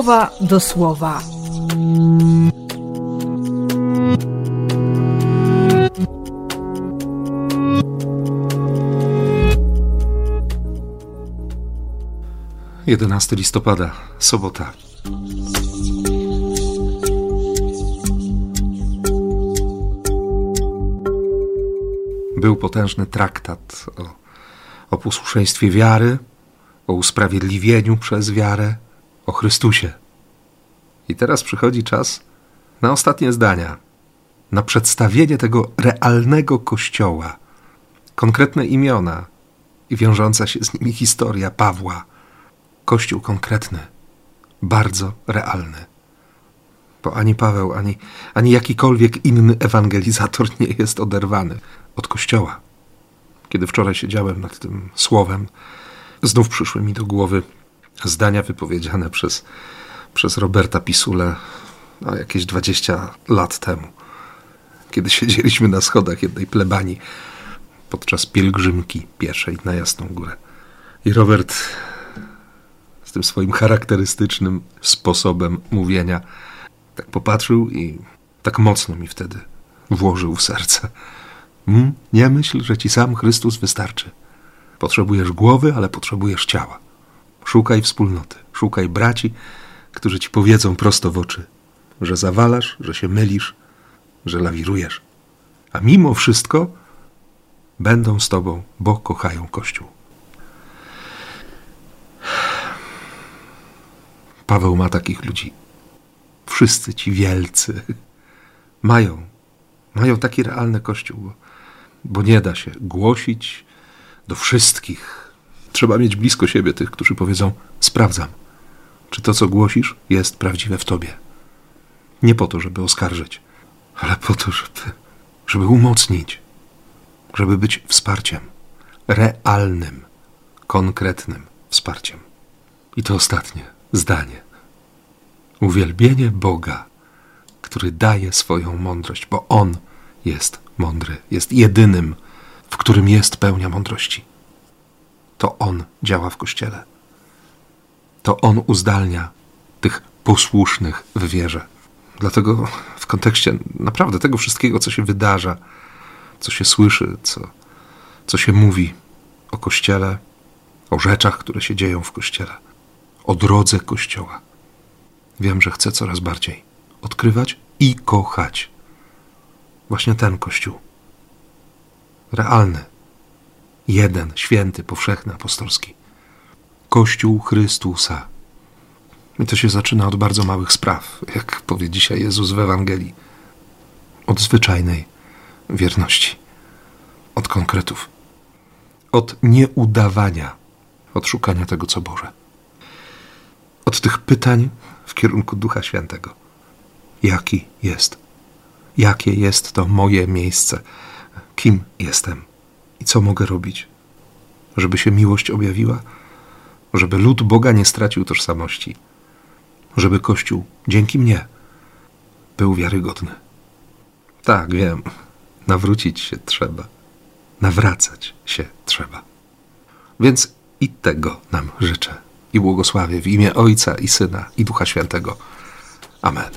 słowa do słowa. Jedenasty listopada, sobota. Był potężny traktat o, o posłuszeństwie wiary, o usprawiedliwieniu przez wiarę, o Chrystusie. I teraz przychodzi czas na ostatnie zdania, na przedstawienie tego realnego Kościoła, konkretne imiona i wiążąca się z nimi historia Pawła. Kościół konkretny, bardzo realny. Bo ani Paweł, ani, ani jakikolwiek inny ewangelizator nie jest oderwany od Kościoła. Kiedy wczoraj siedziałem nad tym słowem, znów przyszły mi do głowy zdania wypowiedziane przez, przez Roberta Pisule no, jakieś 20 lat temu, kiedy siedzieliśmy na schodach jednej plebanii podczas pielgrzymki pieszej na Jasną Górę. I Robert z tym swoim charakterystycznym sposobem mówienia tak popatrzył i tak mocno mi wtedy włożył w serce. Mm, nie myśl, że ci sam Chrystus wystarczy. Potrzebujesz głowy, ale potrzebujesz ciała. Szukaj wspólnoty, szukaj braci, którzy ci powiedzą prosto w oczy, że zawalasz, że się mylisz, że lawirujesz. A mimo wszystko będą z tobą, bo kochają Kościół. Paweł ma takich ludzi. Wszyscy ci wielcy mają, mają taki realny Kościół, bo nie da się głosić do wszystkich. Trzeba mieć blisko siebie tych, którzy powiedzą: Sprawdzam, czy to, co głosisz, jest prawdziwe w tobie. Nie po to, żeby oskarżyć, ale po to, żeby, żeby umocnić, żeby być wsparciem realnym, konkretnym wsparciem. I to ostatnie zdanie. Uwielbienie Boga, który daje swoją mądrość, bo On jest mądry, jest jedynym, w którym jest pełnia mądrości. To On działa w Kościele. To On uzdalnia tych posłusznych w wierze. Dlatego w kontekście naprawdę tego wszystkiego, co się wydarza, co się słyszy, co, co się mówi o Kościele, o rzeczach, które się dzieją w Kościele, o drodze Kościoła, wiem, że chcę coraz bardziej odkrywać i kochać właśnie ten Kościół. Realny, jeden, święty, powszechny, apostolski. Kościół Chrystusa. I to się zaczyna od bardzo małych spraw, jak powie dzisiaj Jezus w Ewangelii. Od zwyczajnej wierności, od konkretów, od nieudawania, od szukania tego, co Boże, od tych pytań w kierunku Ducha Świętego. Jaki jest? Jakie jest to moje miejsce? Kim jestem? I co mogę robić? Żeby się miłość objawiła? Żeby lud Boga nie stracił tożsamości? Żeby Kościół dzięki mnie był wiarygodny? Tak, wiem. Nawrócić się trzeba. Nawracać się trzeba. Więc i tego nam życzę i błogosławię w imię Ojca i Syna i Ducha Świętego. Amen.